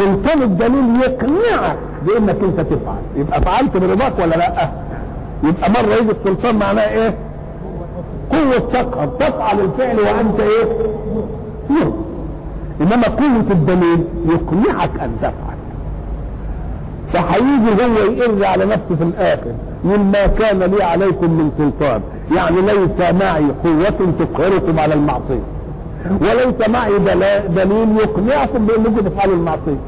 سلطان الدليل يقنعك بأنك أنت تفعل؟ يبقى فعلت برضاك ولا لأ؟ يبقى مرة يجي السلطان معناه إيه؟ قوة تقهر تفعل الفعل وأنت إيه؟ مرض إنما قوة الدليل يقنعك أن تفعل. فهيجي هو يقر على نفسه في الآخر مما كان لي عليكم من سلطان. يعني ليس معي قوة تقهركم على المعصية وليس معي دليل يقنعكم بأنكم تفعلوا المعصية.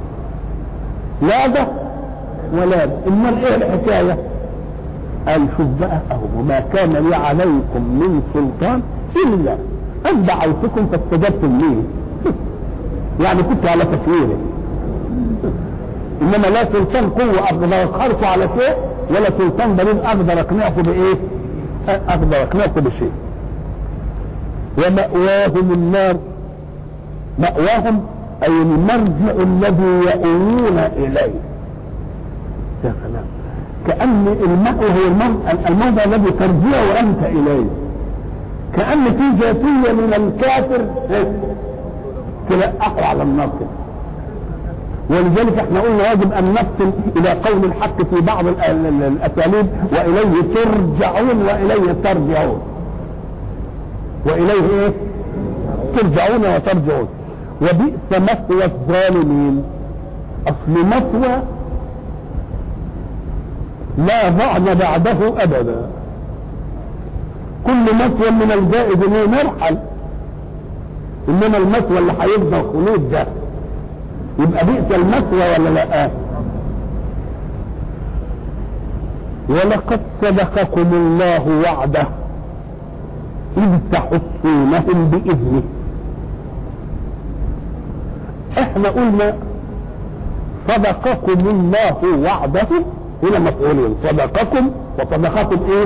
لا ده ولا ده امال إيه الحكاية قال شوف بقى أهو وما كان لي عليكم من سلطان إلا أن دعوتكم فاستجبتم لي. يعني كنت على تكويره إنما لا سلطان قوة أقدر اقهركم على شيء ولا سلطان دليل أقدر اقنعكم بإيه؟ أقدر اقنعكم بشيء. ومأواهم النار. مأواهم أي المرجع الذي يؤوون إليه. يا سلام. كأن المأوى هو الموضع الذي ترجع أنت إليه. كأن في ذاتية من الكافر تلقحه على النار كده ولذلك إحنا قلنا يجب أن نفصل إلى قول الحق في بعض الأساليب وإليه ترجعون وإليه ترجعون. وإليه إيه؟ ترجعون وترجعون. وبئس مثوى الظالمين. أصل مثوى لا ضعن بعده أبدا. كل مثوى من الجائز إنه نرحل إنما المثوى اللي هيفضل خلود ده. يبقى بئس المثوى ولا لا؟ ولقد صدقكم الله وعده إذ تحسونهم بإذنه. إحنا قلنا صدقكم الله وعده. هنا مفعولين صدقكم وصدقكم إيه؟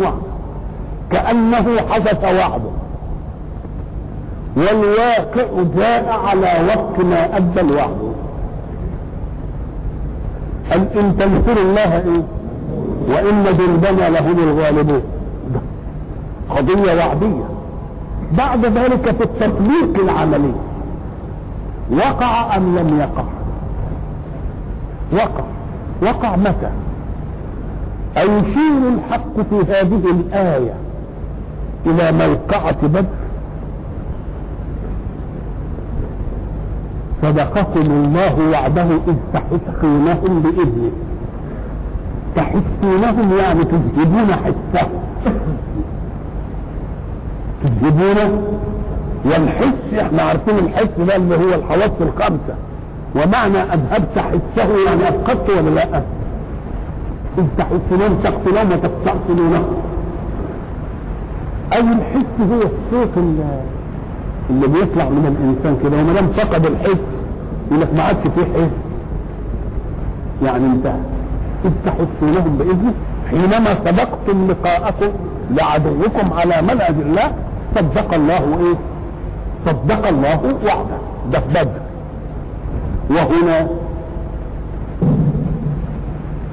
وعد كأنه حدث وعده. والواقع جاء على وفق ما أدى الوعد. أن إن تنصروا الله إيه؟ وإن جندنا لهم الغالبون. قضية وعدية. بعد ذلك في التطبيق العملي. وقع أم لم يقع؟ وقع. وقع متى؟ أيشير الحق في هذه الآية إلى موقعة بدر؟ صدقكم الله وعده إذ تحسونهم بإذنه. تحسونهم يعني تذهبون حسهم تذهبون والحس إحنا عارفين الحس ده اللي هو الحواس الخمسة. ومعنى اذهبت حسه يعني أفقدت ولا لأ؟ اذ تحسنون تقتلون وتستأصلونه أي الحس هو الصوت اللي, اللي بيطلع من الإنسان كده. وما دام فقد الحس يقول لك ما عادش فيه حس. يعني انتهى اذ تحسونهم باذنه حينما سبقتم لقاءكم لعدوكم على منهج الله صدق الله إيه؟ صدق الله وعده. ده في بدر. وهنا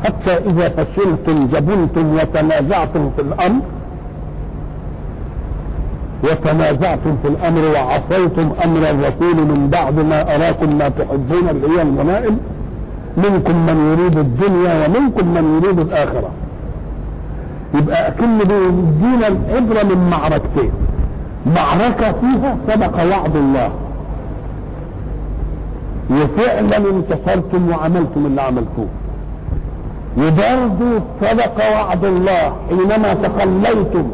حتى إذا فشلتم جبنتم وتنازعتم في الأمر وتنازعتم في الأمر وعصيتم أمر الرسول من بعد ما أراكم ما تحبون اللي هي المنائم منكم من يريد الدنيا ومنكم من يريد الآخرة. يبقى أكن بيدينا العبره من معركتين. معركة فيها سبق وعد الله. وفعلا انتصرتم وعملتم اللي عملتوه. وبرضه سبق وعد الله حينما تخليتم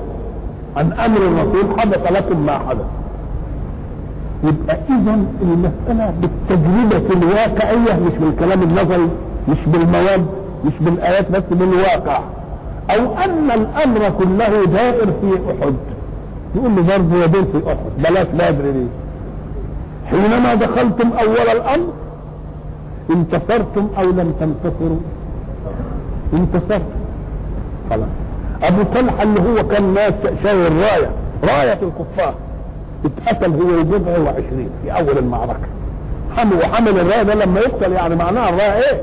عن أمر الرسول حدث لكم ما حدث. يبقى اذا المسألة بالتجربة الواقعية مش بالكلام النظري مش بالمواد مش بالآيات بس بالواقع. أو أن الأمر كله دائر في أحد. يقول له برضه يا بنت احد بلاش بدر دي حينما دخلتم أول الأمر انتصرتم أو لم تنتصروا انتصرتم. خلاص. أبو طلحة اللي هو كان ناس شايل راية راية الكفار اتقتل هو وجبهه وعشرين في أول المعركة. حمل وحمل الراية ده لما يقتل يعني معناها الراية إيه؟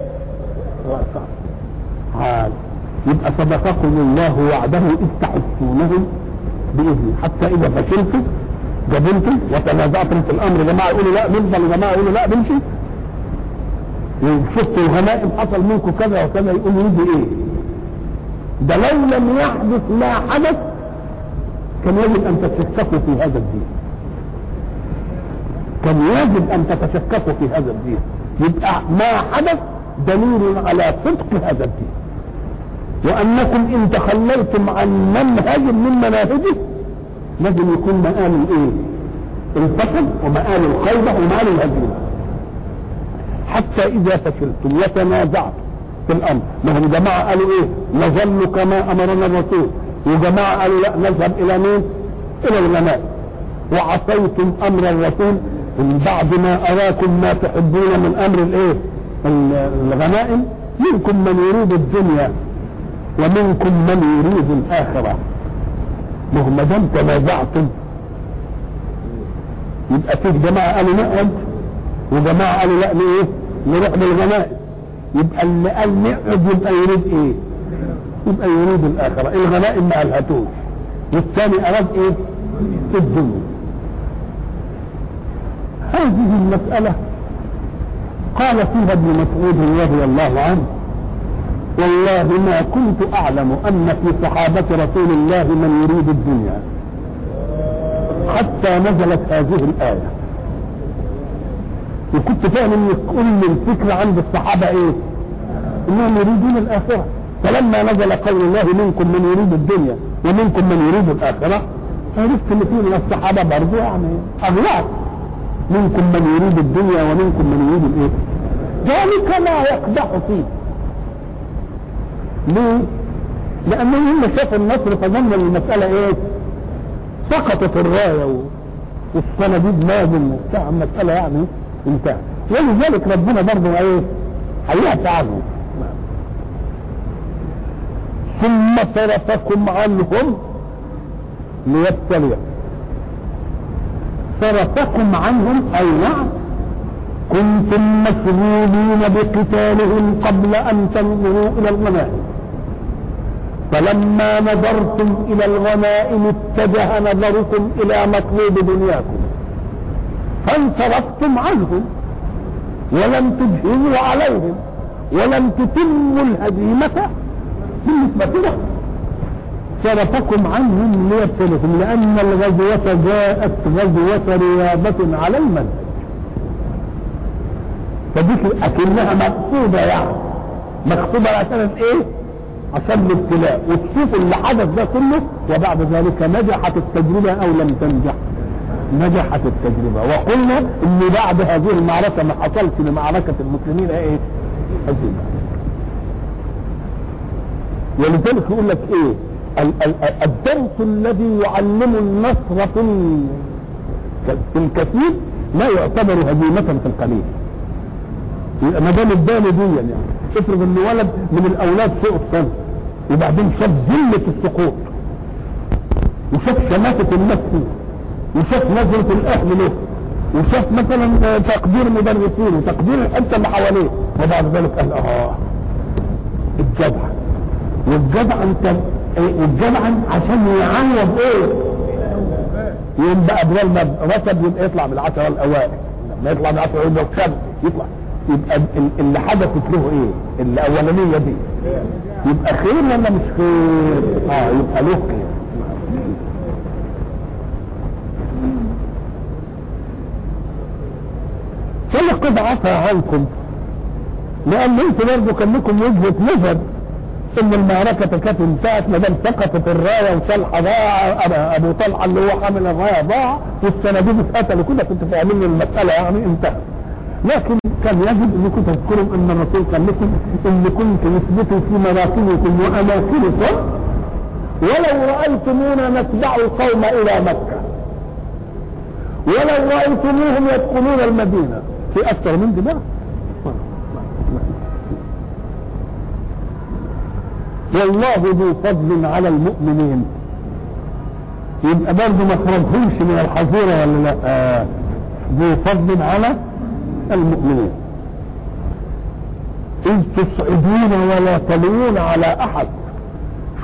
عال يبقى صدقكم الله وعده إذ تحسونهم باذنه حتى إذا فشلتم جبنتم وتنازعتم في الأمر جماعة يقولوا لا نفضل جماعة يقولوا لا نمشي وشفتوا الغنائم حصل منكم كذا وكذا يقول يجي إيه؟ ده لو لم يحدث ما حدث كان يجب أن تتشككوا في هذا الدين. كان يجب أن تتشككوا في هذا الدين. يبقى ما حدث دليل على صدق هذا الدين. وأنكم إن تخليتم عن منهج من مناهجه لازم يكون مآل الإيه؟ الفشل ومآل الخيبة ومآل الهزيمة حتى إذا فشلتم وتنازعتم في الأمر ما هم جماعة قالوا إيه؟ نظل كما أمرنا الرسول. وجماعة قالوا لا نذهب إلى مين؟ إلى الغنائم وعصيتم أمر الرسول. من بعد ما أراكم ما تحبون من أمر الإيه؟ الغنائم منكم من يريد الدنيا. ومنكم من يريد الآخرة. ما هو ما دام تنازعتم يبقى في جماعة قالوا نقعد وجماعة قالوا لا إيه نروح للغنائم يبقى اللي قال نقعد يبقى يريد إيه؟ يبقى يريد الآخرة. الغنائم ما الهتوش والثاني أراد إيه؟ الدنيا. هذه المسألة قال فيها ابن مسعود رضي الله عنه والله ما كنت أعلم أن في صحابة رسول الله من يريد الدنيا. حتى نزلت هذه الآية. وكنت فاهم ان كل الفكرة عند الصحابة إيه؟ إنهم يريدون الآخرة. فلما نزل قول الله منكم من يريد الدنيا ومنكم من يريد الآخرة عرفت إن في من الصحابة برضه يعني أغلاط منكم من يريد الدنيا ومنكم من يريد الإيه؟ ذلك لا يقدح فيه. ليه؟ لأنه هم شافوا النصر فظن المسألة إيه؟ سقطت الراية والصناديد لازم وبتاع المسألة يعني انتهى ولذلك ربنا برضه إيه؟ هيعفى عنه ثم صرفكم عنهم ليبتليكم صرفكم عنهم اي نعم كنتم مشغولين بقتالهم قبل أن تنظروا إلى الغنائم فلما نظرتم إلى الغنائم اتجه نظركم إلى مطلوب دنياكم. فانصرفتم عنهم ولم تجهزوا عليهم ولم تتموا الهزيمة بالنسبة لهم. صرفكم عنهم ليبتلكم لأن الغزوة جاءت غزوة رياضة على المنهج. فديك أكنها مقصودة يعني. مقصودة عشان إيه؟ عشان الابتلاء. وتشوف اللي حدث ده كله وبعد ذلك نجحت التجربة أو لم تنجح. نجحت التجربة. وقلنا إن بعد هذه المعركة ما حصلش لمعركة المسلمين إيه؟ هزيمة ولذلك يقول لك إيه؟ الدرس الذي يعلم النصر في الكثير لا يعتبر هزيمة في القليل. ما دام اداني دي يعني افرض ان ولد من الاولاد سقط سنه وبعدين شاف ذلة السقوط وشاف شماتة الناس فيه وشاف نظرة الاهل له وشاف مثلا تقدير مدرسين وتقدير الحته اللي حواليه وبعد ذلك قال آه الجدع والجدع أنت والجدع عشان يعوض إيه؟ يوم بقى بدل ما رتب يبقى يطلع بالعشرة الأوائل لما يطلع بالعشرة يبقى الخامس يطلع. يبقى اللي حدثت له إيه؟ الأولانية دي. يبقى خير ولا مش خير؟ آه يبقى له خير. فلقد عفى عنكم لأن أنتوا برضه كان لكم وجهة نظر إن المعركة كانت انتهت ما دام سقطت الراية وطلحه ضاع أبو طلحة اللي هو حامل الراية ضاع والصناديق اتقتلوا. كده كنتوا فاهمين المسألة يعني انتهت. لكن كان يجب انكم تذكروا أن الرسول قال لكم ان كنتم اثبتوا في مراكبكم وأماكنكم ولو رأيتمونا نتبع القوم إلى مكة. ولو رأيتموهم يدخلون المدينة. في أكثر من دماغ. والله ذو فضل على المؤمنين. يبقى برضه ما خرجهمش من الحظيرة ولا لا؟ آه. ذو فضل على المؤمنين. إذ تصعدون ولا تلوون على أحد.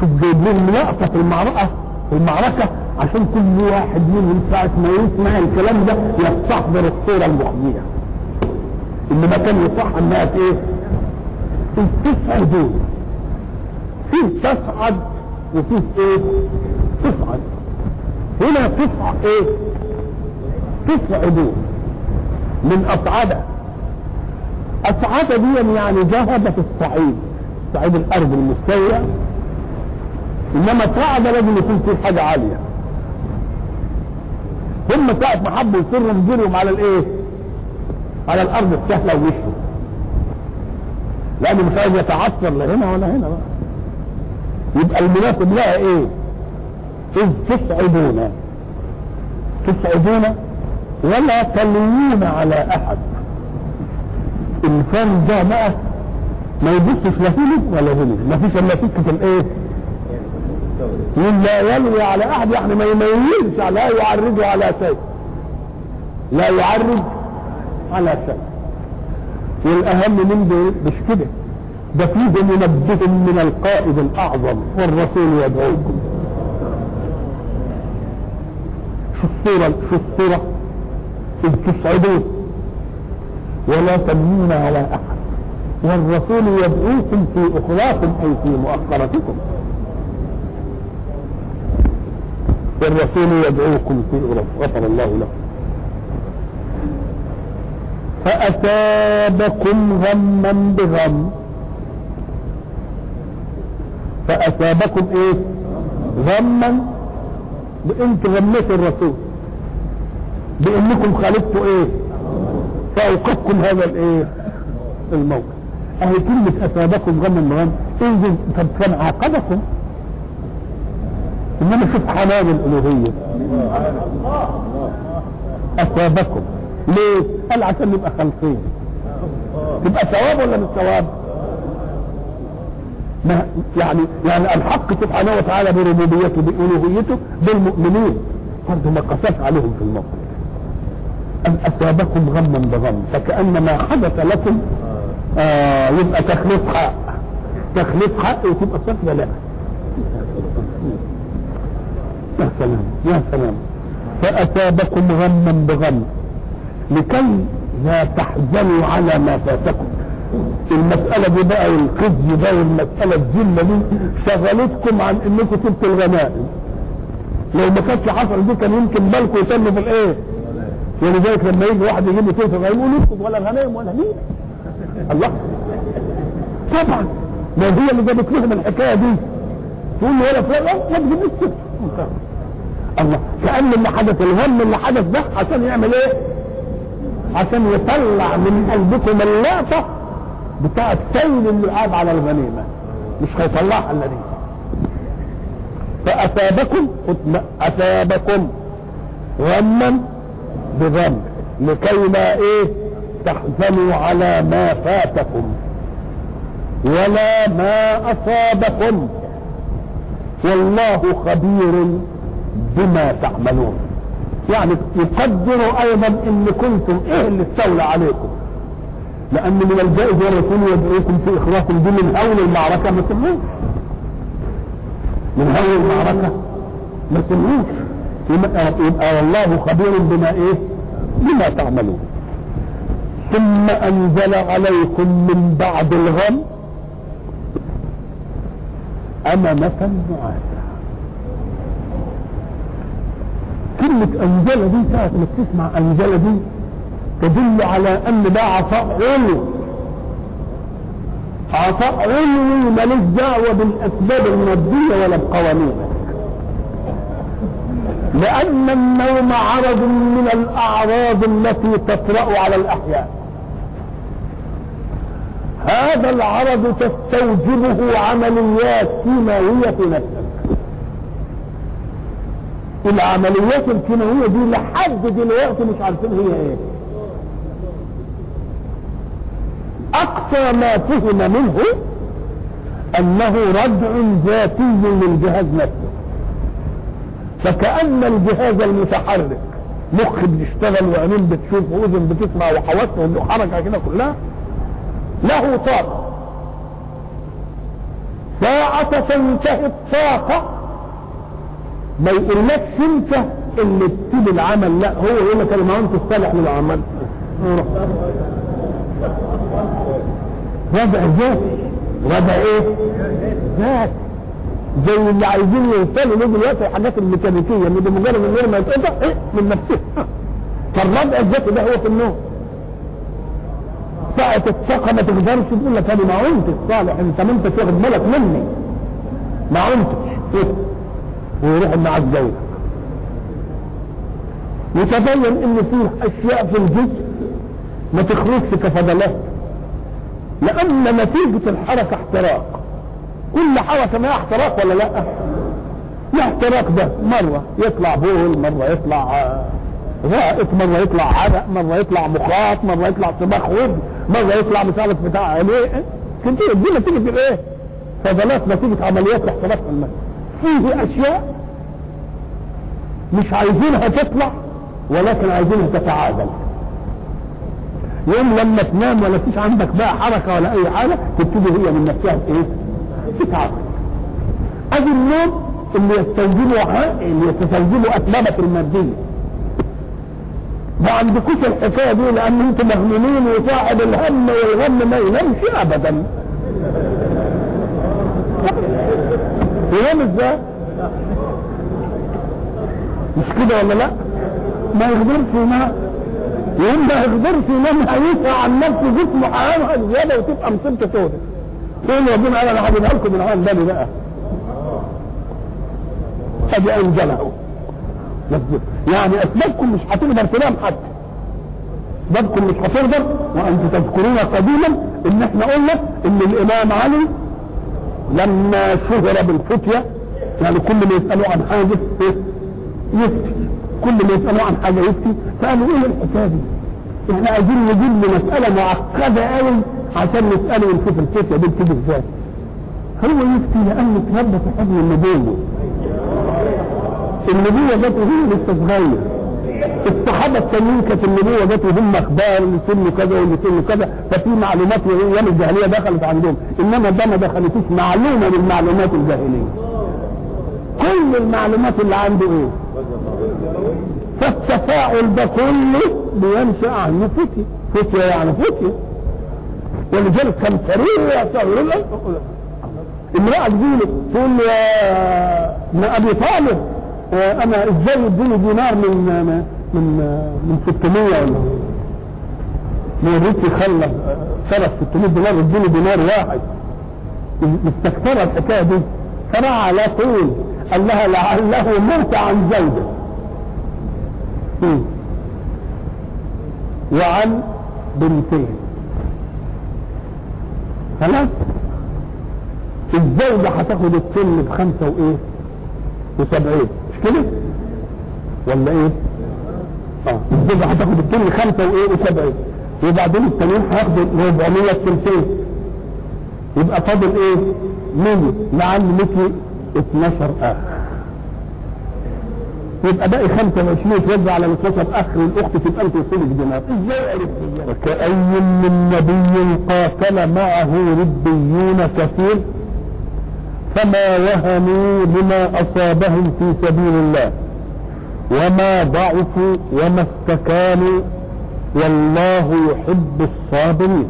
شوف جايب لهم لقطة في المعركة في المعركة عشان كل واحد منهم ساعة ما يسمع الكلام ده يستحضر الصورة المخزية انما كان يصح انها إيه؟ تصعدون. فيه تصعد وفيه إيه؟ تصعد. هنا تصعد إيه؟ تصعدون. من اصعد اصعد دي يعني ذهب في الصعيد صعيد الأرض المستوية. إنما صعد لازم يكون فيه حاجة عالية. هم ساعة ما حبوا يصروا جريهم على الإيه؟ على الأرض السهلة ومشوا لأنه مش عايز يتعثر لا هنا ولا هنا. بقى يبقى المناسب لها إيه؟ اذ تصعدون تصعدون ولا تلوون على أحد. الإنسان ده بقى ما يبصش لا هنا ولا هنا ما فيش إلا سكة الإيه؟ لا يلوي على أحد يعني ما يميزش لا يعرض على شيء. لا يعرض على شيء. والأهم من دول مش كده. ده فيه منبه من القائد الأعظم والرسول يدعوكم. شو الصورة شو الصورة؟ إذ تصعدون ولا تمنون على أحد. والرسول يدعوكم في أخراكم أي في مؤخرتكم. والرسول يدعوكم في غفر الله لكم. فأثابكم غما بغم. فأثابكم إيه؟ غما. بأنت غميت الرسول. بأنكم خالفتوا إيه؟ فأوقفكم هذا الإيه؟ الموقف. أهي كلمة أثابكم غما بغم انزل طب كان عاقبكم. إنما شوف حنان الألوهية. أثابكم ليه؟ قال عشان نبقى خالصين تبقى ثواب ولا مش ثواب؟ ما يعني يعني الحق سبحانه وتعالى بربوبيته بألوهيته بالمؤمنين. برضه ما قساش عليهم في الموقف. أن أصابكم غما بغم فكأن ما حدث لكم آه يبقى تخليف حق تخليف حق وتبقى صفة لا. يا سلام يا سلام. فأثابكم غما بغم لكي لا تحزنوا على ما فاتكم. المسألة دي بقى والخزي ده والمسألة الذلة دي شغلتكم عن إنكم تبقوا الغنائم. لو ما كانتش حصل دي كان يمكن بالكم يتم في الايه ولذلك لما يجي واحد يجيب لي سيف الغنائم يقول اسكت ولا الغنائم ولا مين الله. طبعا. ما هي اللي جابت لهم الحكاية دي؟ تقول له ولا فلان؟ ما تجيب السيف الله. كأن اللي حدث الهم اللي حدث ده عشان يعمل إيه؟ عشان يطلع من قلبكم اللقطة بتاعت سيل اللي قاعد على الغنيمة. مش هيطلعها إلا دي. فأثابكم أثابكم. غما بغم لكي لا إيه؟ تحزنوا على ما فاتكم. ولا ما أصابكم. والله خبير بما تعملون. يعني يقدر أيضا إن كنتم إيه اللي استولى عليكم. لأن من الجائز والرسول يدعوكم في اخراجكم دي من هول المعركة ما تسموش؟ من هول المعركة ما تسموش؟ يبقى, والله خبير بما إيه؟ بما تعملون. ثم أنزل عليكم من بعد الغم أمنة نعاسا كلمة أنزلة دي ساعة ما تسمع أنزلة دي تدل على أن ده عطاء علو. عطاء علوي ماليش دعوة بالأسباب المادية ولا بقوانين لأن النوم عرض من الأعراض التي تطرأ على الأحياء. هذا العرض تستوجبه عمليات كيماوية في نفسك. العمليات الكيماوية دي لحد دلوقتي مش عارفين هي إيه. أقصى ما فهم منه أنه ردع ذاتي للجهاز نفسه. فكأن الجهاز المتحرك مخ بيشتغل وعينين بتشوف وأذن بتسمع وحواس وحركة كده كلها له طاقة. ساعة تنتهي الطاقة. ما يقولكش انت اللي تسيب العمل لا هو يقول لك أنا ما انت الصالح للعمل ردع ذاتي ردع إيه؟ ذات زي اللي عايزين يوصلوا له دلوقتي الحاجات الميكانيكية اللي بمجرد إن ما يتقطع إيه؟ من نفسها فالردع الذاتي ده هو في النوم. ساعة الطاقة ما تقدرش تقول لك أنا ما عنتش صالح أنت ما انت تاخد بالك مني. ما إيه؟ ويروح معاك زيك يتبين إن فيه أشياء في الجسم ما تخرجش كفضلات. لأن نتيجة الحركة احتراق. كل حركة ما احتراق ولا لا؟ الاحتراق ده. مرة يطلع بول مرة يطلع غائط مرة يطلع عرق مرة يطلع مخاط مرة يطلع صباح ود مرة يطلع مش عارف بتاع إيه كتير دي نتيجة الايه فضلات نتيجة عمليات الاحتراق في فيه أشياء مش عايزينها تطلع ولكن عايزينها تتعادل. يوم لما تنام ولا فيش عندك بقى حركة ولا أي حاجة تبتدي هي من نفسها إيه؟ تتعادل ادي النوم اللي يستوجبه اللي يستوجبه اتمامة المادية. ما عندكوش الحكاية دي لأن أنتم مهمومين وصاحب الهم والغم ما ينامش ابدا. ينام إزاي مش كده ولا لا؟ ما يقدرش ينام يوم ما يقدرش ينام هيسعى عن نفسه جسمه هينهج زيادة وتبقى مصيبته سودة. تقول ربنا قال أنا هجيبها لكم من عن بالي بقى. ادي انزله يعني أسبابكم مش هتقدر تنام حتى أسبابكم مش هتقدر وأنتم تذكرون قديما إن إحنا قلنا إن الإمام علي لما شهر بالفتية يعني كل ما يسألوا عن حاجة يفتي. كل ما يسألوا عن حاجة يفتي. فقالوا إيه الحكاية دي؟ إحنا عايزين نجيب له مسألة معقدة قوي عشان نسأله ونشوف الفتية دي بتيجي إزاي. هو يفتي لأنه اتربى في حضن النبوة. النبوة جت وهو لسه صغير الصحابة التانيين كانت النبوة جت وهم أخبار اللي سنه كذا واللي سنه كذا ففي معلومات أيام الجاهلية دخلت عندهم. إنما ده ما دخلتوش معلومة من معلومات الجاهلية. كل المعلومات اللي عنده إيه؟ فالتفاعل ده كله بينشأ عنه فتية فتية يعني فتية ولذلك كان سريع سريع امرأة تجيله تقول له يا ابن أبي طالب أنا إزاي اديني دينار من من من 600 ولا. من ريتي خلى صرف 600 دينار اديني دينار واحد. مستكثرة الحكاية دي. فراح على طول قال لها لعله مات عن زوجه وعن بنتين. خلاص؟ الزوجة هتاخد السن بخمسة وإيه؟ وسبعين. مش كده؟ ولا إيه؟ آه. الزوجة هتاخد السن خمسة وإيه؟ وسبعين. وبعدين التانيين هياخدوا 400 سنتين يبقى فاضل إيه؟ 100 لعل لك 12 اخ يبقى باقي 25 يتوزع على 12 اخ الاخت تبقى انت وصولك دينار إزاي عرفت وكأي من نبي قاتل معه ربيون كثير فما وهنوا لما أصابهم في سبيل الله وما ضعفوا وما استكانوا والله يحب الصابرين.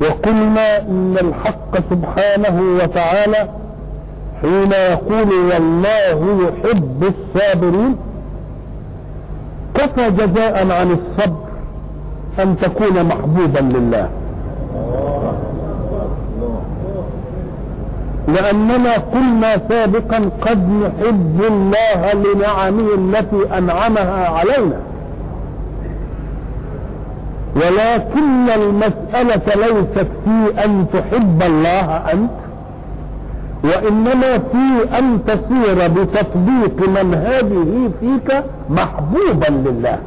وقلنا إن الحق سبحانه وتعالى حين يقول والله يحب الصابرين كفى جزاء عن الصبر أن تكون محبوبا لله. لأننا قلنا سابقا قد نحب الله لنعمه التي أنعمها علينا. ولكن المسألة ليست في أن تحب الله أنت وإنما في أن تصير بتطبيق منهجه فيك محبوبا لله.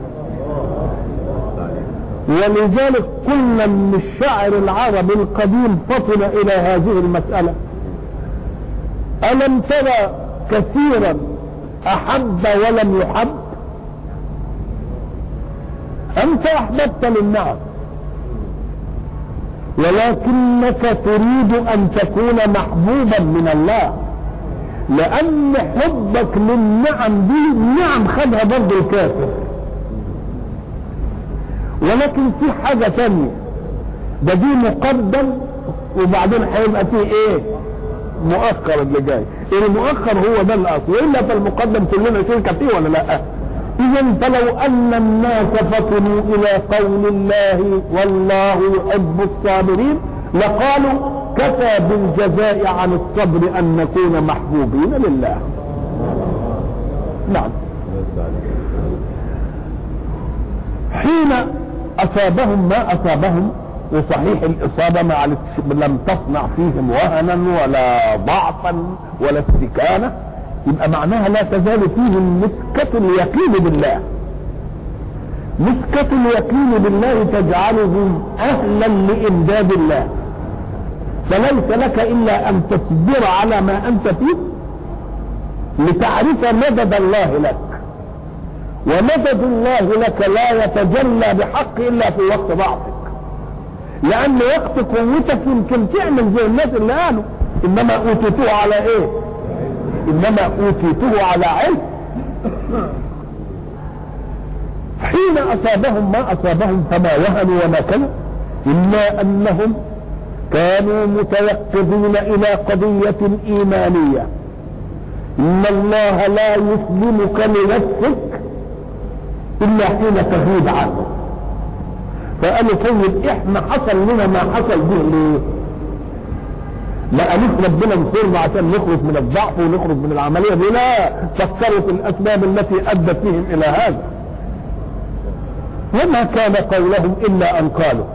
ولذلك قلنا ان الشاعر العربي القديم فطن إلى هذه المسألة. ألم ترى كثيرا أحب ولم يحب؟ أنت أحببت للنعم. ولكنك تريد أن تكون محبوبا من الله. لأن حبك للنعم دي نعم خدها برضه الكافر. ولكن في حاجة تانية. ده دي مقدم وبعدين هيبقى فيه إيه؟ مؤخر اللي جاي. المؤخر هو ده الأصل. وإلا فالمقدم كلنا شركه فيه ولا لأ؟ اذا فلو أن الناس فطنوا إلى قول الله والله يحب الصابرين لقالوا كفى بالجزاء عن الصبر أن نكون محبوبين لله. نعم. حين أصابهم ما أصابهم وصحيح الإصابة ما لم تصنع فيهم وهنا ولا ضعفا ولا استكانة يبقى معناها لا تزال فيهم مسكة اليقين بالله. مسكة اليقين بالله تجعلهم أهلا لإمداد الله. فليس لك إلا أن تصبر على ما أنت فيه لتعرف مدد الله لك. ومدد الله لك لا يتجلى بحق إلا في وقت ضعفك. لأن وقت قوتك يمكن تعمل زي الناس اللي قالوا إنما أوتيتوه على إيه؟ إنما أوتيته على علم. حين أصابهم ما أصابهم فما وهنوا وما كانوا إلا أنهم كانوا متيقظين إلى قضية إيمانية. إن الله لا يسلمك لنفسك إلا حين تزيد عنه. فقالوا طيب إحنا حصل لنا ما حصل به ليه؟ ما قالوش ربنا انصرنا عشان نخرج من الضعف ونخرج من العملية دي لا فكروا في الأسباب التي أدت بهم إلى هذا. وما كان قولهم إلا أن قالوا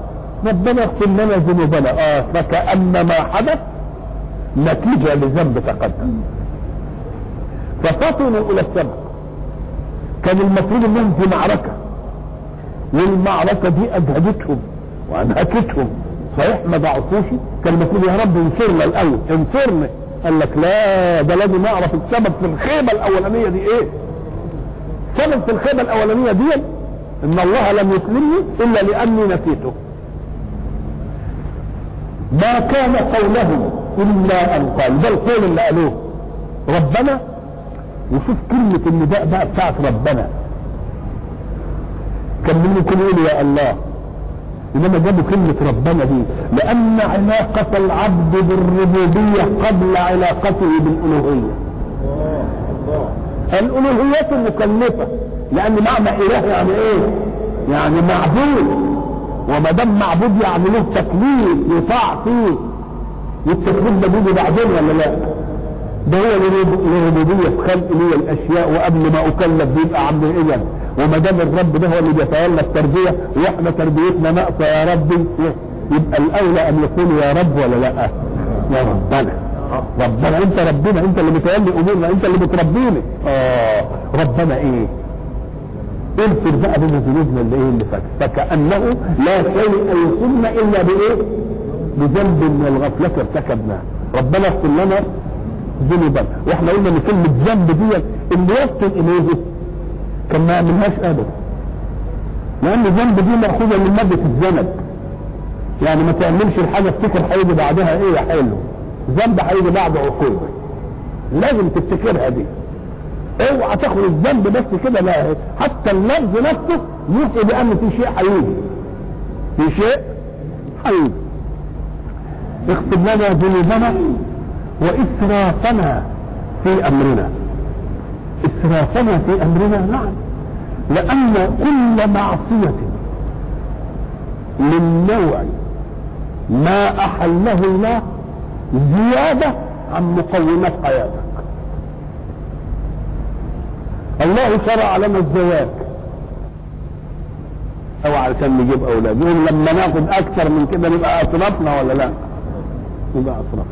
ربنا اغفر لنا ذنوبنا. آه فكأن ما حدث نتيجة لذنب تقدم. ففطنوا إلى السبق كان المفروض إنهم في معركة والمعركة دي أجهدتهم وأنهكتهم. ما ضعفوش؟ كان المفروض يا رب انصرنا الأول. انصرنا. قال لك لا ده لازم اعرف السبب في الخيبه الأولانية دي إيه؟ السبب في الخيبه الأولانية دي إن الله لم يسلمني إلا لأني نسيته. ما كان قولهم إلا أن قال. ده القول اللي قالوه. ربنا؟ وشوف كلمة النداء بقى بتاعت ربنا. كان ممكن يقول يا الله إنما جابوا كلمة ربنا دي. لأن علاقة العبد بالربوبية قبل علاقته بالألوهية. الالوهية مكلفة لأن معنى إله يعني إيه؟ يعني معبود. وما دام معبود يعني له تكليف يطاع فيه. والتكليف ده بيجي بعدين ولا لا؟ ده هو الربوبية في خلق لي الأشياء وقبل ما أكلف بيبقى عبد اذن وما دام الرب ده هو اللي بيتولى التربية وإحنا تربيتنا ناقصة يا ربي يبقى الأولى ان يكون يا رب ولا لأ؟ يا ربنا ربنا أنت ربنا أنت اللي بتولي أمورنا أنت اللي بتربيني آه ربنا إيه؟ اغفر بقى بين ذنوبنا اللي إيه اللي فات فكأنه لا شيء يصيبنا إلا بإيه؟ بذنب من الغفلة ارتكبناه ربنا اغفر لنا ذنوبنا وإحنا قلنا إن كلمة ذنب دي اللي يفطن إليه كان ما يعملهاش ابدا لأن الذنب دي مأخوذة من مادة الذنب يعني ما تعملش الحاجة افتكر هيجي بعدها إيه يا حلو. ذنب هيجي بعد عقوبه لازم تفتكرها دي. اوعى تاخد الذنب بس كده لا. حتى اللفظ نفسه يوحي بأن في شيء هيجي في شيء هيجي اغفر لنا ذنوبنا وإسرافنا في أمرنا. اسرافنا في أمرنا نعم. لأن كل معصية من نوع ما أحله الله زيادة عن مقومات حياتك. الله شرع لنا الزواج. أو علشان نجيب أولاد. يقول لما ناخد أكثر من كده نبقى اسرفنا ولا لا؟ يبقى اسرفنا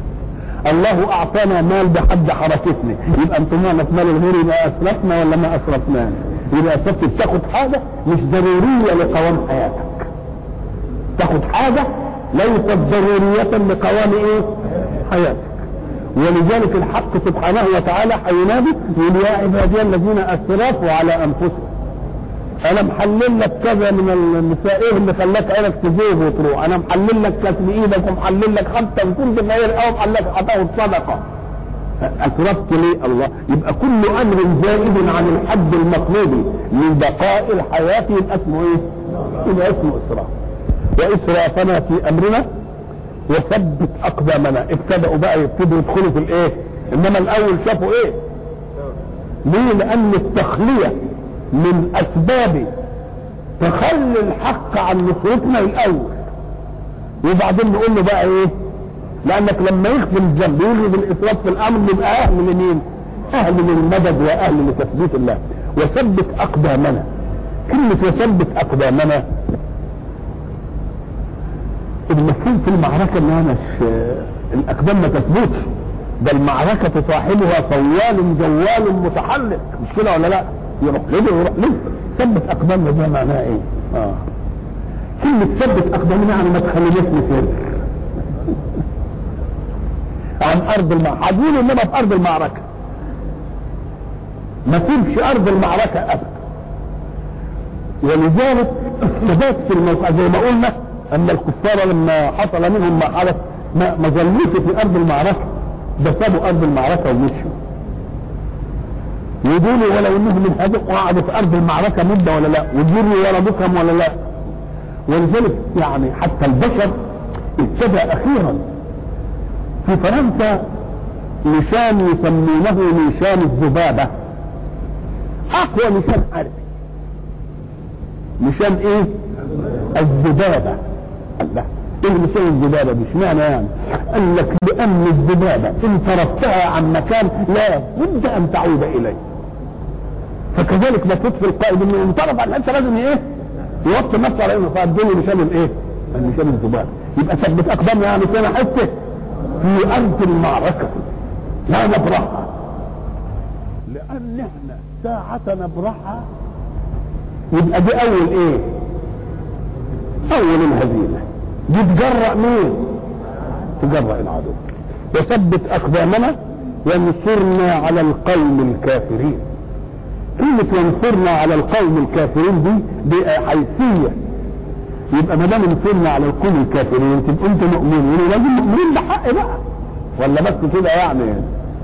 الله أعطانا مال بحد حركتنا. يبقى انطمعنا في مال الغير يبقى أسرفنا ولا ما اسرفناش يبقى اسرفت بتاخد حاجة مش ضرورية لقوام حياتك. تاخد حاجة ليست ضرورية لقوام إيه؟ حياتك. ولذلك الحق سبحانه وتعالى حينادي يقول يا عبادي الذين أسرفوا على انفسهم أنا محلل لك كذا من النساء إيه اللي خلاك عينك تزيغ وتروح. أنا محلل لك كتب إيدك ومحلل لك حتى ان كنت غير أو محلل هتاخد صدقه اسرفت ليه الله. يبقى كل أمر زائد عن الحد المطلوب من بقاء الحياة يبقى اسمه إيه؟ يبقى اسمه اسراف وإسرافنا في أمرنا وثبت أقدامنا. ابتدأوا بقى يبتدوا يدخلوا في الإيه؟ إنما الأول شافوا إيه؟ ليه؟ لأن التخلية من أسباب تخلي الحق عن نصرتنا الأول. وبعدين نقول له بقى إيه؟ لأنك لما يخفي الذنب يوجد الاسراف في الأمر يبقى أهل لمين أهل للمدد وأهل لتثبيت الله. وثبت أقدامنا. كلمة وثبت أقدامنا المفهوم في المعركة انها مش الأقدام ما تثبتش. ده المعركة صاحبها طوال جوال متحلق مش كده ولا لأ؟ يروح لده ويروح لده ثبت اقدامنا ده معناها إيه؟ آه. كلمة ثبت اقدامنا يعني ما تخليناش نسير عن أرض المعركة. هتقول إنما في أرض المعركة. ما تسيبش أرض المعركة أبدا. ولذلك ثبات في الموقع زي ما قلنا أن الكفار لما حصل منهم ما حدث ما ما ظلوش في أرض المعركة. ده سابوا أرض المعركة ومشوا. ودول ولو انهم هذا وقعدوا في أرض المعركة مدة ولا لا؟ وجروا ورا بكم ولا لا؟ ولذلك يعني حتى البشر ابتدى أخيرا. في فرنسا نشان يسمونه نشان الذبابة. أقوى نشان حربي نشان إيه؟ الذبابة. الله. إيه نشان الذبابة؟ دي اشمعنى يعني؟ قال لك لأن الذبابة إن تركتها عن مكان لا بد أن تعود إليه. فكذلك ما تطفي القائد انه انطرف عن أنت لازم إيه؟ يوطي نفسه على إنه فادوني نشان الايه نشان الذبابة يبقى ثبت اقدام يعني كان حتة في أرض المعركة. لا نبرحها. لأن إحنا ساعة نبرحها. يبقى دي أول إيه؟ أول الهزيمة. دي تجرأ مين؟ تجرأ العدو. وثبت أقدامنا وانصرنا على القوم الكافرين. كلمة وانصرنا على القوم الكافرين دي دي حيثية يبقى ما دام انصرنا على القوم الكافرين تبقوا أنتوا مؤمنين؟ لازم مؤمنين ده حق بقى. ولا بس كده يعني؟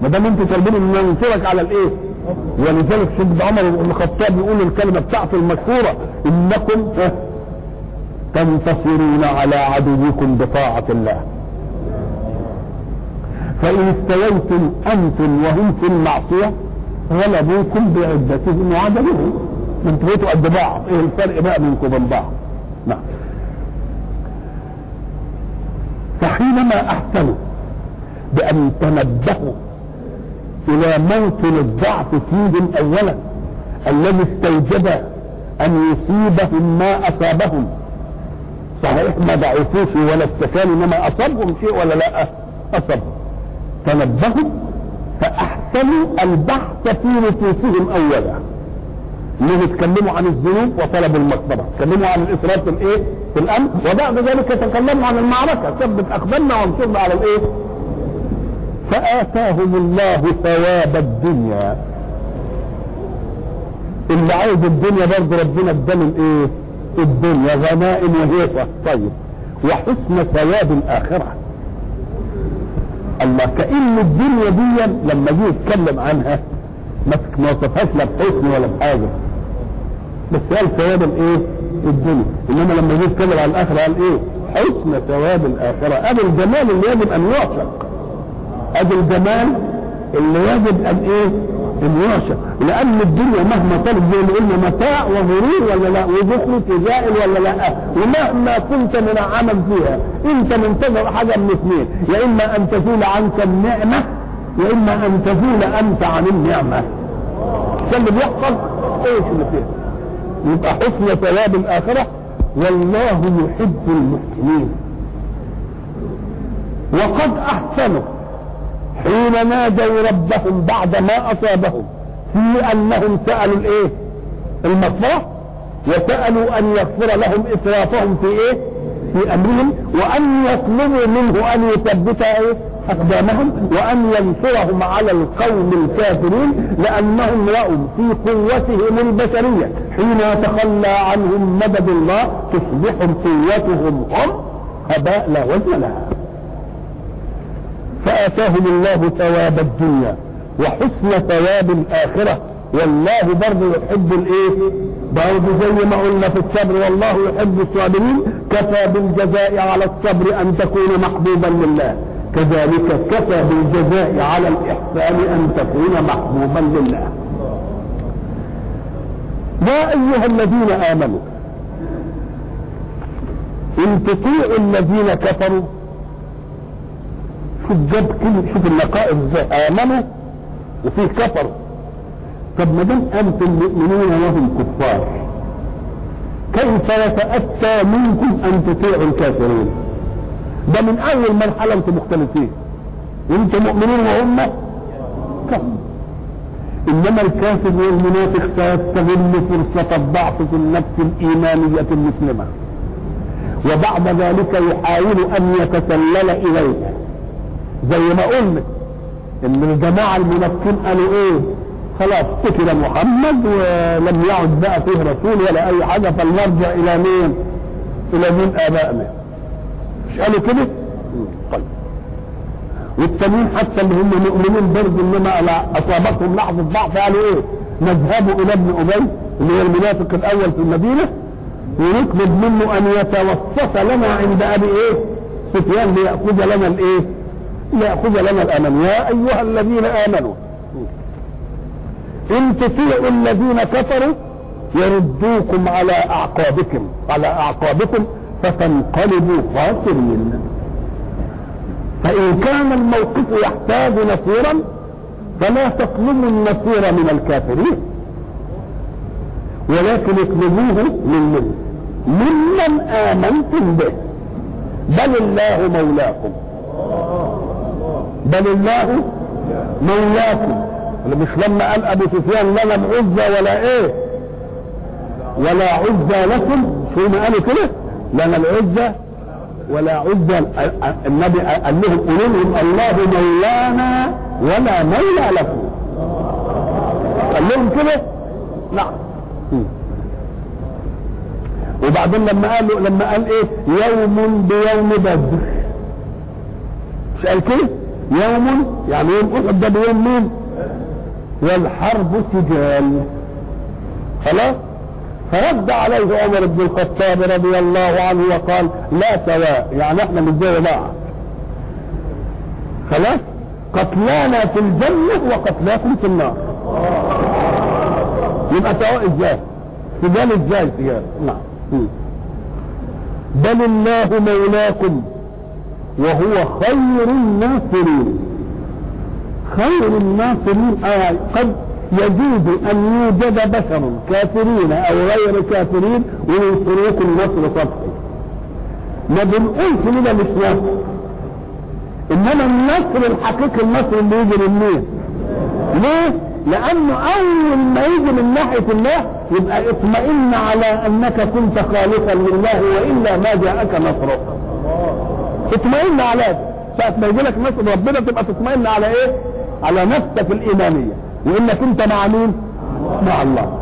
ما دام أنتوا طالبين إن ننصرك على الإيه؟ ولذلك سيدنا عمر بن الخطاب يقول الكلمة بتاعته المشهورة إنكم تنتصرون على عدوكم بطاعة الله. فإن استويتم أنتم وهم في المعصية غلبوكم بعدتهم وعدمهم أنتوا بقيتوا قد بعض إيه الفرق بقى بينكم وبين بعض؟ نعم. فحينما أحسنوا بأن تنبهوا إلى موطن الضعف فيهم اولا الذي استوجب أن يصيبهم ما أصابهم. صحيح ما ضعفوش ولا استكانوا إنما أصابهم شيء ولا لا أصابهم. تنبهوا فأحسنوا البحث في نفوسهم اولا. إنهم يتكلموا عن الذنوب وطلبوا المغفره يتكلموا عن الاسراف في الإيه؟ في الأمر. وبعد ذلك يتكلموا عن المعركة. ثبت اقدامنا وانصرنا على الإيه؟ فآتاهم الله ثواب الدنيا. اللي عايز الدنيا برضه ربنا اداله الإيه؟ الدنيا غنائم وهيصة طيب وحسن ثواب الآخرة. الله كأن الدنيا دي لما جه يتكلم عنها ما وصفهاش لا بحسن ولا بحاجة. بس قال ثواب الإيه؟ الدنيا. إنما لما جه يتكلم عن الآخرة قال إيه؟ حسن ثواب الآخرة. هذا الجمال اللي يجب أن يعشق ادي الجمال اللي يجب أن إيه؟ ان يعشق لأن الدنيا مهما طلب زي ما متاع وغرور ولا لا؟ وذكر زائل ولا لا؟ ومهما كنت من عمل فيها انت منتظر حاجة من اثنين. يا إما أن تزول عنك النعمة يا إما أن تزول أنت عن النعمة. ده اللي بيحصل إيش اللي فيه يبقى حسن ثواب الآخرة والله يحب المحسنين. وقد أحسنوا. حين نادوا ربهم بعد ما أصابهم في أنهم سألوا الإيه؟ المغفرة وسألوا أن يغفر لهم إسرافهم في إيه؟ في أمرهم وأن يطلبوا منه أن يثبت إيه؟ أقدامهم وأن ينصرهم على القوم الكافرين لأنهم رأوا في قوتهم البشرية حين يتخلى عنهم مدد الله تصبح قوتهم هم هباء لا وزن لها. فآتاهم الله ثواب الدنيا وحسن ثواب الآخرة. والله برضه يحب الإيه؟ برضه زي ما قلنا في الصبر. والله يحب الصابرين. كفى بالجزاء على الصبر أن تكون محبوبا لله. كذلك كفى بالجزاء على الإحسان أن تكون محبوبا لله. يا أيها الذين آمنوا إن تطيعوا الذين كفروا شوف جاب كلمه شوف النقائص إزاي آمنوا وفيه كفروا طب ما دام أنتم مؤمنون وهم كفار كيف يتأتى منكم أن تطيعوا الكافرين ده من أول مرحلة أنتم مختلفين. أنتم مؤمنين وهم كفر. إنما الكافر والمنافق سيستغل فرصة الضعف في النفس الإيمانية المسلمة. وبعد ذلك يحاول أن يتسلل إليها. زي ما قلنا إن الجماعة المنافقين قالوا إيه خلاص قتل محمد ولم يعد بقى فيه رسول ولا أي حاجة فلنرجع إلى مين؟ إلى دين آبائنا. مش قالوا كده؟ طيب. والتانيين حتى اللي هم مؤمنين برضه إنما أصابتهم لحظة ضعف قالوا إيه؟ نذهب إلى ابن أبي اللي هو المنافق الأول في المدينة ونطلب منه أن يتوسط لنا عند أبي إيه؟ سفيان ليأخذ لنا الإيه؟ ليأخذ لنا الأمن. يا أيها الذين آمنوا إن تطيعوا الذين كفروا يردوكم على أعقابكم. على أعقابكم فتنقلبوا خاسرين. فإن كان الموقف يحتاج نصيرا فلا تطلبوا النصير من الكافرين. ولكن اطلبوه من من ممن آمنتم به. بل الله مولاكم. بل الله مولاكم. مش لما قال أبو سفيان لا لم عزى ولا إيه؟ ولا عزى لكم. شو ما قالوا كده؟ لنا العزى ولا عزى. النبي قال لهم قولوا لهم الله مولانا ولا مولى لكم. قال لهم كده؟ نعم. وبعدين لما قالوا لما قال إيه؟ يوم بيوم بدر. مش قال كده يوم يعني يوم أحد ده بيوم مين والحرب سجال خلاص؟ فرد عليه عمر بن الخطاب رضي الله عنه وقال لا سواء. يعني إحنا مش زي بعض خلاص؟ قتلانا في الجنة وقتلاكم في النار. يبقى سواء إزاي؟ سجال إزاي؟ سجال نعم. بل الله مولاكم. وهو خير الناصرين خير الناصرين قد يجوز أن يوجد بشر كافرين أو غير كافرين وينصروكم نصر سطحي ما بنقولش كده مش نصر إنما النصر الحقيقي النصر اللي يجي مين؟ ليه؟ لأنه أول ما يجي من ناحية الله يبقى اطمئن على أنك كنت خالقا لله وإلا ما جاءك نصره. اطمئن على ساعة ما يجي لك نصر ربنا تبقى تطمئن على إيه؟ على نفسك الإيمانية وإنك أنت مع مين؟ مع الله.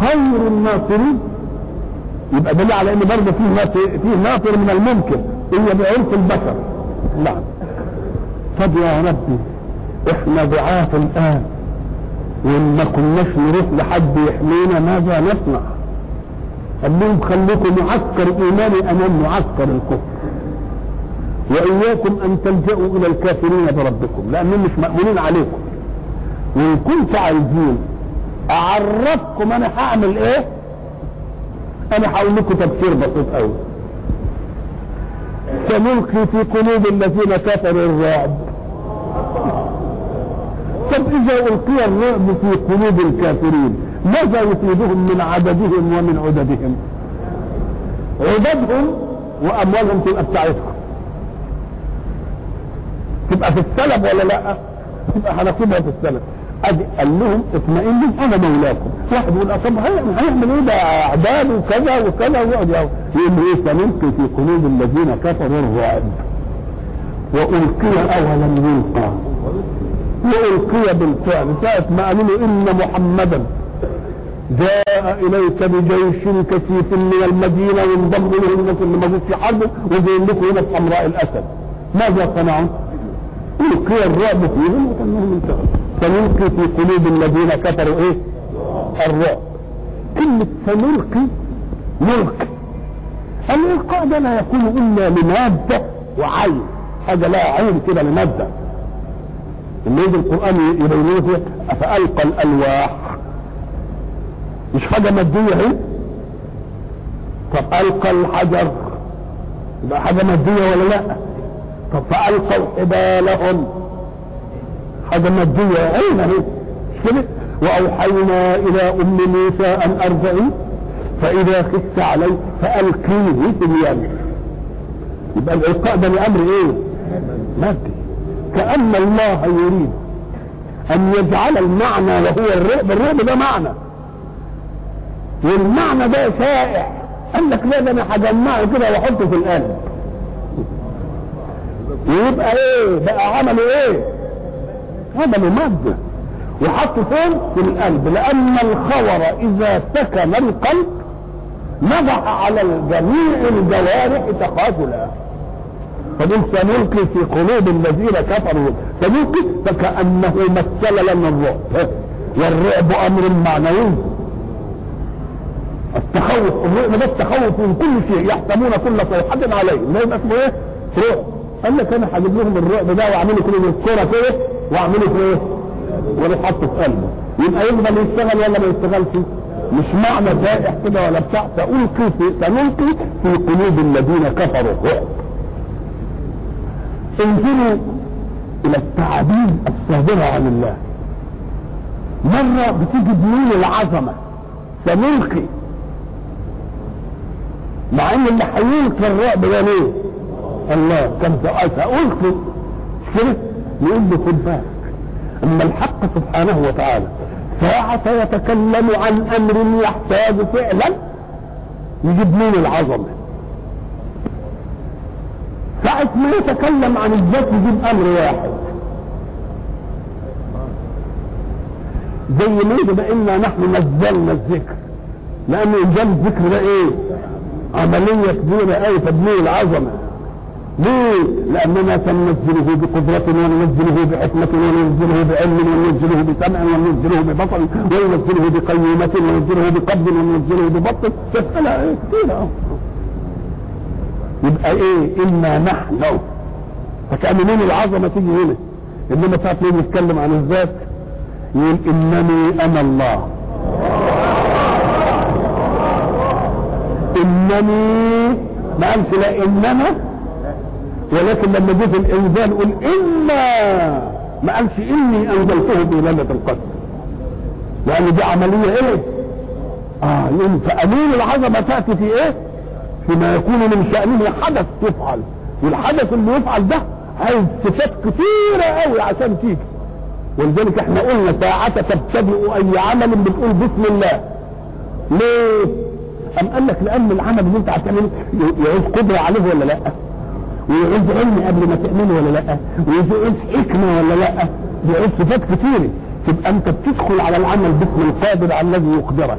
خير الناصرين يبقى دليل على إن برضه فيه ناصر فيه ناصر من الممكن هي بعرف البشر. نعم. طب يا ربي إحنا ضعاف الآن وإن ما كناش نروح لحد يحمينا ماذا نصنع؟ قال لهم خليكم معسكر إيماني أمام معسكر الكفر. وإياكم أن تلجأوا إلى الكافرين بربكم لانهم مش مأمونين عليكم. وإن كنتوا عايزين أعرفكم أنا هعمل إيه؟ أنا هقول لكم تفسير بسيط قوي. سنلقي في قلوب الذين كفروا الرعب طب إذا ألقي الرعب في قلوب الكافرين ماذا يفيدهم من عددهم ومن عددهم عددهم وأموالهم تبقى بتاعتهم تبقى في السلب ولا لا؟ تبقى هناخدها في السلب ادي قال لهم اطمئنوا أنا مولاكم. واحد يقول طب هيعمل إيه ده؟ أعداد وكذا وكذا ويقعد يقول إيه سنلقي في قلوب الذين كفروا الرعب. وألقي اولم يلقى. وألقي بالفعل. ساعة ما قالوا له إن محمدا جاء إليك بجيش كثيف من المدينة وانضم اليه الناس اللي موجود في حربه وجايين لكم هنا في حمراء الأسد. ماذا صنعوا؟ القي الرعب فيهم وكانهم انتهوا سنلقي في قلوب الذين كفروا إيه؟ الرعب. كلمة سنلقي ملقي الإلقاء ده لا يكون إلا لمادة وعين. حاجة لها عين كده لمادة. اللي يجي القرآن يبينه فيها فألقى الألواح. مش حاجة مادية اهي طب ألقى الحجر. يبقى حاجة مادية ولا لا؟ طب فألقوا حبالهم حاجة مادية عين اهي مش كده؟ وأوحينا إلى أم موسى أن أرجعي. فإذا خفت عليه فألقيه في اليم. يبقى الإلقاء ده لأمر إيه؟ مادي. كأن الله يريد أن يجعل المعنى وهو الرعب. الرعب ده معنى. والمعنى ده شائع. قال لك لا ده أنا هجمعه كده وأحطه في القلب. ويبقى إيه؟ بقى عملوا إيه؟ عملوا مادة وحطوا فين في القلب لأن الخور إذا سكن القلب نضح على جميع الجوارح تقاتلا فقل سنلقي في قلوب الذين كفروا. سنلقي فكأنه مثل لنا الرعب. والرعب أمر معنوي. التخوف الرعب ده التخوف من كل شيء. يحسبون كل صيحة عليه. يبقى اسمه إيه؟ رعب قال لك أنا هجيب لهم الرعب ده واعمله كده الكرة كده واعمله في إيه؟ حاطه في قلبه. يبقى يفضل يشتغل ولا ما يشتغلش؟ مش معنى زائح كده ولا بتاع. سألقي في سنلقي في قلوب الذين كفروا. الرعب انظروا إلى التعابير الصادرة عن الله. مرة بتيجي بمين العظمة. سنلقي. مع إن اللي هيلقي الرعب ده ليه؟ الله كان سألقي مش كده؟ يقول له خد بالك أما الحق سبحانه وتعالى ساعة يتكلم عن أمر يحتاج فعلا يجيب مين العظمة؟ ساعة ما يتكلم عن الذات يجيب أمر واحد. زي ما يبقى إنا نحن نزلنا الذكر. لأن انزال الذكر ده إيه؟ عملية كبيرة قوي تبنيه العظمة. ليه؟ لأننا سننزله بقدرة وننزله بحكمة وننزله بعلم وننزله بسمع وننزله ببصر وننزله بقيمة وننزله بقبض وننزله ببطن. مسألة إيه كتيرة يبقى إيه؟ إنا نحن. فكأن مين العظمة تيجي هنا. إنما ساعة ما يتكلم عن الذات؟ يقول إنني أنا الله. إنني ما قالش لا إنما ولكن لما جه الإنزال قل الا ما قالش إني أنزلته في ليله القدر. لأن دي عملية إيه؟ آه يقول فامين العظمة تأتي في إيه؟ فيما يكون من شأنه حدث يفعل. والحدث اللي يفعل ده عايز صفات كثيره قوي عشان تيجي. ولذلك إحنا قلنا ساعة تبتدئ أي عمل بتقول بسم الله. ليه؟ أم قال لك لأن العمل اللي أنت هتعمله يعوز قدرة عليه ولا لأ؟ ويعوز علم قبل ما تعمله ولا لأ ويعوز حكمة ولا لأ بيعوز صفات كتيره تبقى أنت بتدخل على العمل باسم القادر على الذي يقدرك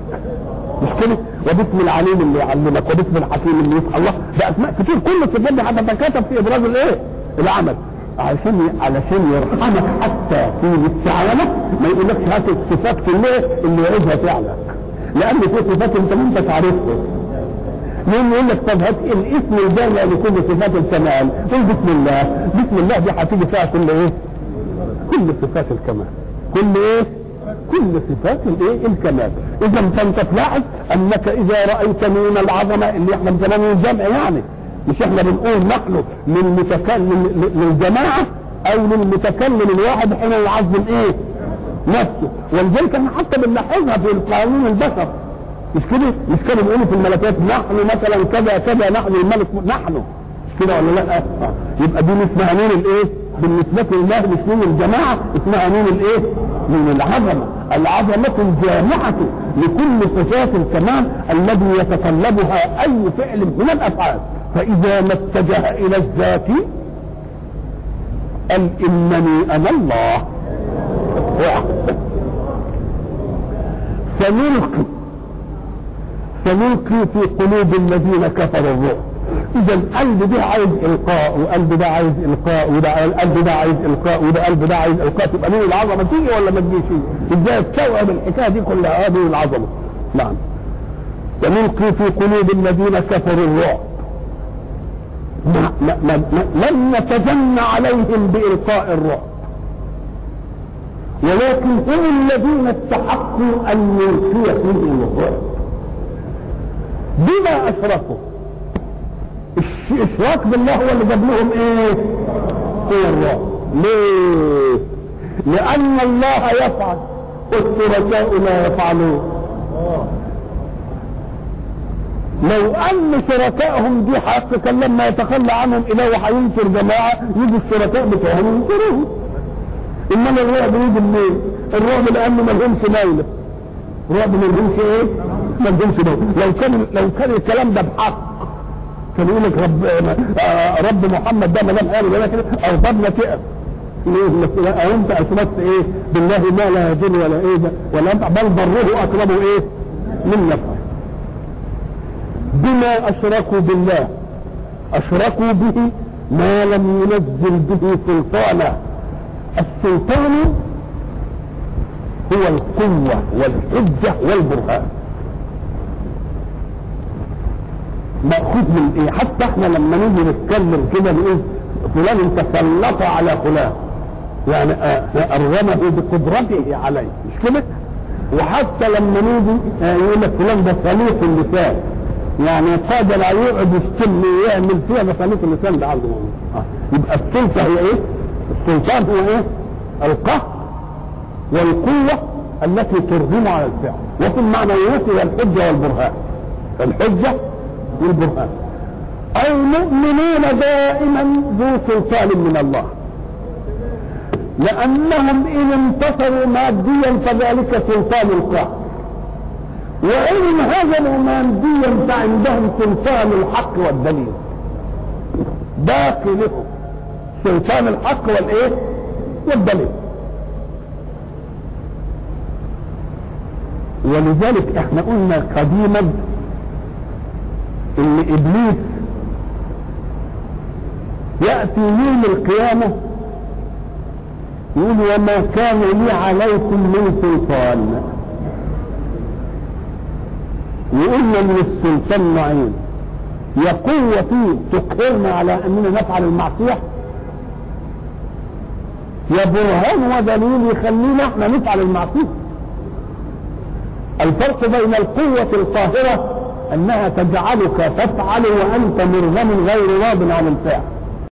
مش كده؟ وباسم العليم اللي يعلمك وباسم الحكيم اللي يفعل الله. ده أسماء كتير. كل الصفات دي هتتكاتب في ابراز الإيه؟ العمل. علشان علشان يرحمك حتى في الاستعانه ما يقولكش هات الصفات كلها اللي يعوزها فعلك. لأن في صفات أنت ما انت عارفها مين يقول لك طب هات الاسم الجامع لكل صفات الكمال. قل بسم الله. بسم الله دي هتيجي فيها كل إيه؟ كل صفات الكمال. كل إيه؟ كل صفات الإيه؟ الكمال. إذا فانت تلاحظ أنك إذا رأيت من العظمة اللي إحنا بنسميه الجمع يعني مش إحنا بنقول نحن للمتكلم للجماعه أو للمتكلم الواحد حين يعظم إيه؟ نفسه. ولذلك إحنا حتى بنلاحظها في القانون البشر. مش كده؟ مش كانوا بيقولوا في الملكات نحن مثلا كذا كذا نحن الملك نحن. مش كده ولا لأ؟ آه. يبقى دي اسمها نون الإيه؟ بالنسبة لله مش نون الجماعة اسمها نون الإيه؟ نون العظمة. العظمة الجامعة لكل صفات الكمال الذي يتطلبها أي فعل من الأفعال. فإذا ما اتجه إلى الذات قال إنني أنا الله. سنلقي سنلقي في قلوب الذين كفروا الرعب اذا القلب ده عايز إلقاء وقلب ده عايز القاء وده القلب ده عايز إلقاء وده قلب ده عايز إلقاء تبقى مين العظمة تيجي ولا ما تجيش إزاي استوعب الحكاية دي كلها هذه العظمة. نعم. ونلقي في قلوب الذين كفروا الرعب لم نتجن عليهم بإلقاء الرعب ولكن هم الذين استحقوا أن يلقي فيهم الرعب بما أشركوا. الإشراك بالله هو اللي جاب لهم إيه؟ هو الرعب ليه؟ لأن الله يفعل والشركاء لا يفعلون. لو أن شركائهم دي حق كان لما يتخلى عنهم اله هينصر جماعة يجي الشركاء بتوعهم ينصروه إنما الرعب يجي منين؟ الرعب لأنه ما لهمش نايله الرعب ما لهمش إيه؟ ما لهمش نايله لو كان لو كان الكلام ده بحق كان يقول لك رب آه رب محمد ده ما دام قال ولا كده. اغضبنا تقف ليه؟ أنت اشركت إيه؟ بالله ما لا يضر ولا إيه ده؟ ولا بل ضره اقرب إيه؟ من نفعه بما أشركوا بالله. أشركوا به ما لم ينزل به سلطانا. السلطان هو القوة والحجة والبرهان. مأخوذ من إيه؟ حتى إحنا لما نيجي نتكلم كده نقول فلان تسلط على فلان. يعني ارغمه بقدرته عليه. مش كده؟ وحتى لما نيجي يقول لك فلان ده سليط اللسان. يعني قادر يقعد يشتم ويعمل فيها ده سليط اللسان ده عنده آه. يبقى السلطة هي إيه؟ السلطان هو إيه؟ القهر والقوة التي ترغم على الفعل. وفي المعنويات هي الحجة والبرهان. الحجة والبرهان المؤمنون دائما ذو سلطان من الله. لأنهم إن انتصروا ماديا فذلك سلطان القهر وإن هزموا ماديا فعندهم سلطان الحق والدليل. باقي لهم سلطان الحق والإيه؟ والدليل. ولذلك إحنا قلنا قديما إن إبليس يأتي يوم القيامة يقول وما كان لي عليكم من سلطان. وقلنا ان السلطان نوعين يا قوة فيه تقهرنا على أننا نفعل المعصية. يا برهان ودليل يخلينا إحنا نفعل المعصية. الفرق بين القوة القاهرة أنها تجعلك تفعل وأنت مرغم غير راض عن الفعل.